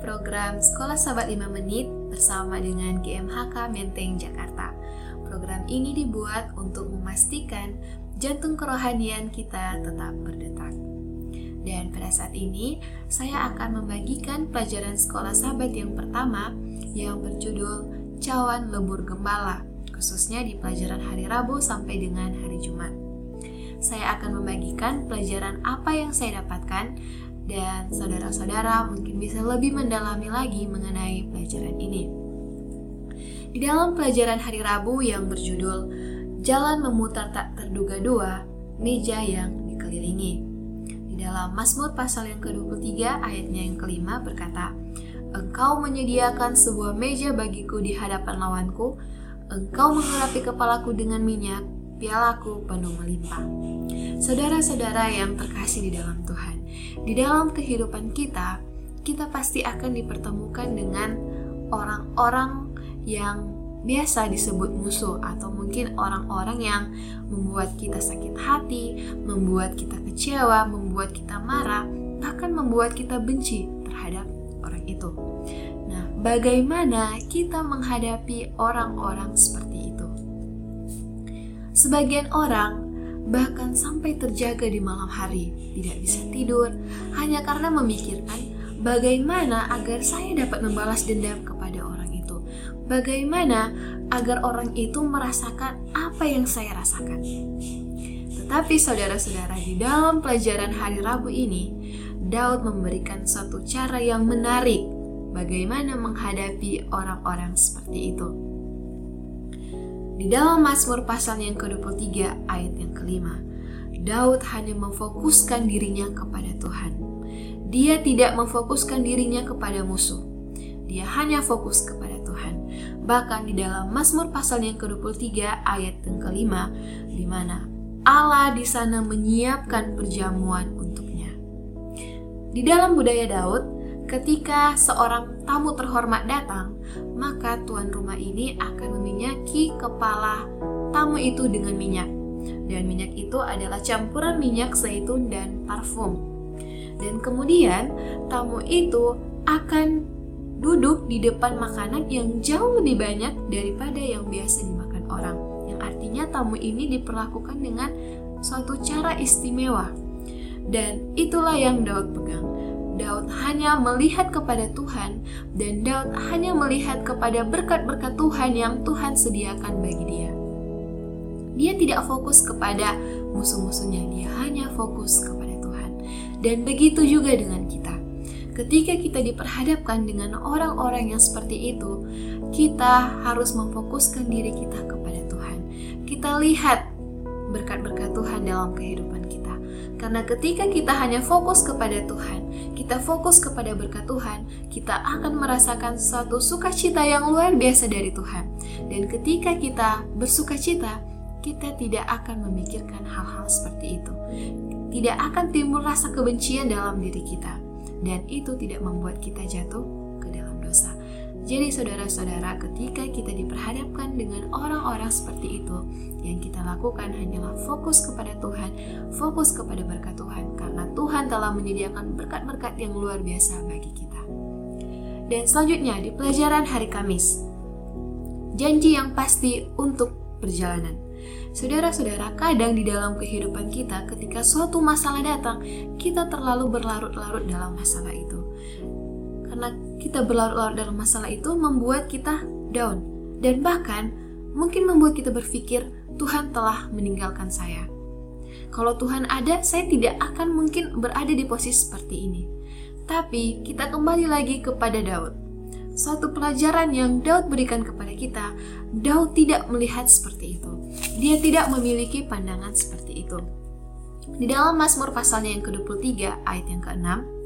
program Sekolah Sahabat 5 Menit bersama dengan GMHK Menteng Jakarta. Program ini dibuat untuk memastikan jantung kerohanian kita tetap berdetak. Dan pada saat ini, saya akan membagikan pelajaran sekolah sahabat yang pertama yang berjudul Cawan Lebur Gembala, khususnya di pelajaran hari Rabu sampai dengan hari Jumat. Saya akan membagikan pelajaran apa yang saya dapatkan dan saudara-saudara mungkin bisa lebih mendalami lagi mengenai pelajaran ini. Di dalam pelajaran hari Rabu yang berjudul Jalan Memutar Tak Terduga Dua, Meja yang Dikelilingi. Di dalam Mazmur pasal yang ke-23 ayatnya yang kelima berkata, Engkau menyediakan sebuah meja bagiku di hadapan lawanku, Engkau mengurapi kepalaku dengan minyak, pialaku penuh melimpah. Saudara-saudara yang terkasih di dalam Tuhan, di dalam kehidupan kita, kita pasti akan dipertemukan dengan orang-orang yang biasa disebut musuh atau mungkin orang-orang yang membuat kita sakit hati, membuat kita kecewa, membuat kita marah, bahkan membuat kita benci terhadap orang itu. Nah, bagaimana kita menghadapi orang-orang seperti? Sebagian orang bahkan sampai terjaga di malam hari, tidak bisa tidur hanya karena memikirkan bagaimana agar saya dapat membalas dendam kepada orang itu. Bagaimana agar orang itu merasakan apa yang saya rasakan. Tetapi saudara-saudara di dalam pelajaran hari Rabu ini, Daud memberikan satu cara yang menarik bagaimana menghadapi orang-orang seperti itu. Di dalam Mazmur pasal yang ke-23 ayat yang kelima, Daud hanya memfokuskan dirinya kepada Tuhan. Dia tidak memfokuskan dirinya kepada musuh. Dia hanya fokus kepada Tuhan. Bahkan di dalam Mazmur pasal yang ke-23 ayat yang kelima, di mana Allah di sana menyiapkan perjamuan untuknya. Di dalam budaya Daud, Ketika seorang tamu terhormat datang, maka tuan rumah ini akan meminyaki kepala tamu itu dengan minyak. Dan minyak itu adalah campuran minyak zaitun dan parfum. Dan kemudian tamu itu akan duduk di depan makanan yang jauh lebih banyak daripada yang biasa dimakan orang. Yang artinya tamu ini diperlakukan dengan suatu cara istimewa. Dan itulah yang Daud pegang Daud hanya melihat kepada Tuhan dan Daud hanya melihat kepada berkat-berkat Tuhan yang Tuhan sediakan bagi dia. Dia tidak fokus kepada musuh-musuhnya, dia hanya fokus kepada Tuhan. Dan begitu juga dengan kita. Ketika kita diperhadapkan dengan orang-orang yang seperti itu, kita harus memfokuskan diri kita kepada Tuhan. Kita lihat berkat-berkat Tuhan dalam kehidupan kita. Karena ketika kita hanya fokus kepada Tuhan, kita fokus kepada berkat Tuhan, kita akan merasakan suatu sukacita yang luar biasa dari Tuhan. Dan ketika kita bersukacita, kita tidak akan memikirkan hal-hal seperti itu. Tidak akan timbul rasa kebencian dalam diri kita. Dan itu tidak membuat kita jatuh. Jadi saudara-saudara, ketika kita diperhadapkan dengan orang-orang seperti itu, yang kita lakukan hanyalah fokus kepada Tuhan, fokus kepada berkat Tuhan, karena Tuhan telah menyediakan berkat-berkat yang luar biasa bagi kita. Dan selanjutnya di pelajaran hari Kamis, janji yang pasti untuk perjalanan. Saudara-saudara, kadang di dalam kehidupan kita, ketika suatu masalah datang, kita terlalu berlarut-larut dalam masalah itu karena kita berlarut-larut dalam masalah itu membuat kita down dan bahkan mungkin membuat kita berpikir Tuhan telah meninggalkan saya. Kalau Tuhan ada, saya tidak akan mungkin berada di posisi seperti ini. Tapi kita kembali lagi kepada Daud. Suatu pelajaran yang Daud berikan kepada kita, Daud tidak melihat seperti itu. Dia tidak memiliki pandangan seperti itu. Di dalam Mazmur pasalnya yang ke-23 ayat yang ke-6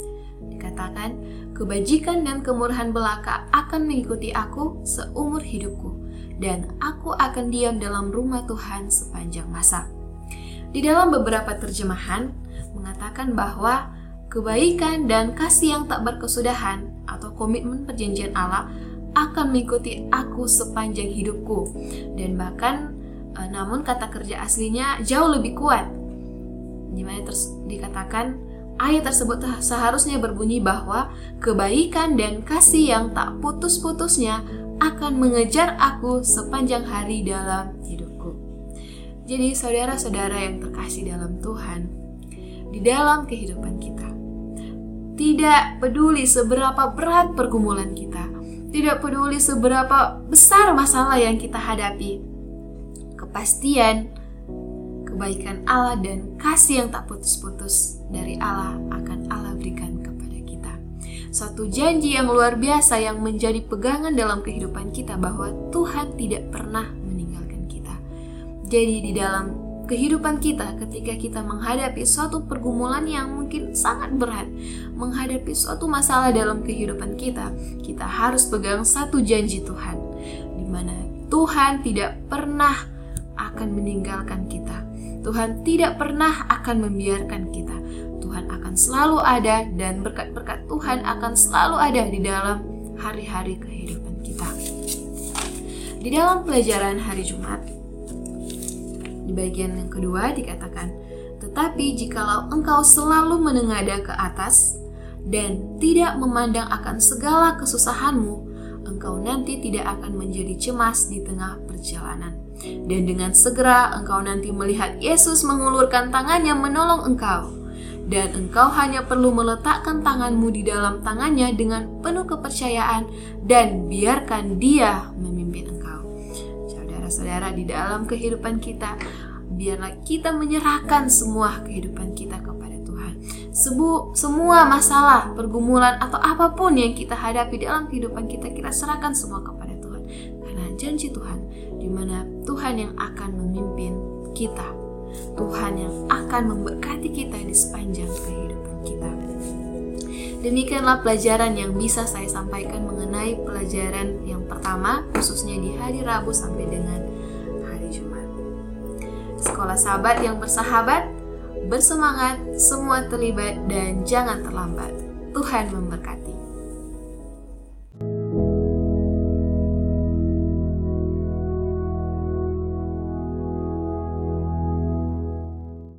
dikatakan, kebajikan dan kemurahan belaka akan mengikuti aku seumur hidupku, dan aku akan diam dalam rumah Tuhan sepanjang masa. Di dalam beberapa terjemahan mengatakan bahwa kebaikan dan kasih yang tak berkesudahan atau komitmen perjanjian Allah akan mengikuti aku sepanjang hidupku dan bahkan e, namun kata kerja aslinya jauh lebih kuat. Di mana terus dikatakan ayat tersebut seharusnya berbunyi bahwa kebaikan dan kasih yang tak putus-putusnya akan mengejar aku sepanjang hari dalam hidupku. Jadi saudara-saudara yang terkasih dalam Tuhan, di dalam kehidupan kita, tidak peduli seberapa berat pergumulan kita, tidak peduli seberapa besar masalah yang kita hadapi, kepastian, kebaikan Allah dan kasih yang tak putus-putus dari Allah akan Allah berikan kepada kita. Suatu janji yang luar biasa yang menjadi pegangan dalam kehidupan kita bahwa Tuhan tidak pernah meninggalkan kita. Jadi di dalam kehidupan kita ketika kita menghadapi suatu pergumulan yang mungkin sangat berat, menghadapi suatu masalah dalam kehidupan kita, kita harus pegang satu janji Tuhan di mana Tuhan tidak pernah akan meninggalkan kita. Tuhan tidak pernah akan membiarkan kita. Tuhan akan selalu ada dan berkat-berkat Tuhan akan selalu ada di dalam hari-hari kehidupan kita. Di dalam pelajaran hari Jumat, di bagian yang kedua dikatakan, "Tetapi jikalau engkau selalu menengadah ke atas dan tidak memandang akan segala kesusahanmu, engkau nanti tidak akan menjadi cemas di tengah perjalanan." Dan dengan segera engkau nanti melihat Yesus mengulurkan tangannya menolong engkau. Dan engkau hanya perlu meletakkan tanganmu di dalam tangannya dengan penuh kepercayaan dan biarkan dia memimpin engkau. Saudara-saudara di dalam kehidupan kita, biarlah kita menyerahkan semua kehidupan kita kepada. Sebu, semua masalah, pergumulan atau apa pun yang kita hadapi dalam kehidupan kita, kita serahkan semua kepada Tuhan. Karena janji Tuhan di mana Tuhan yang akan memimpin kita. Tuhan yang akan memberkati kita di sepanjang kehidupan kita. Demikianlah pelajaran yang bisa saya sampaikan mengenai pelajaran yang pertama, khususnya di hari Rabu sampai dengan hari Jumat. Sekolah sahabat yang bersahabat, bersemangat, semua terlibat, dan jangan terlambat. Tuhan memberkati.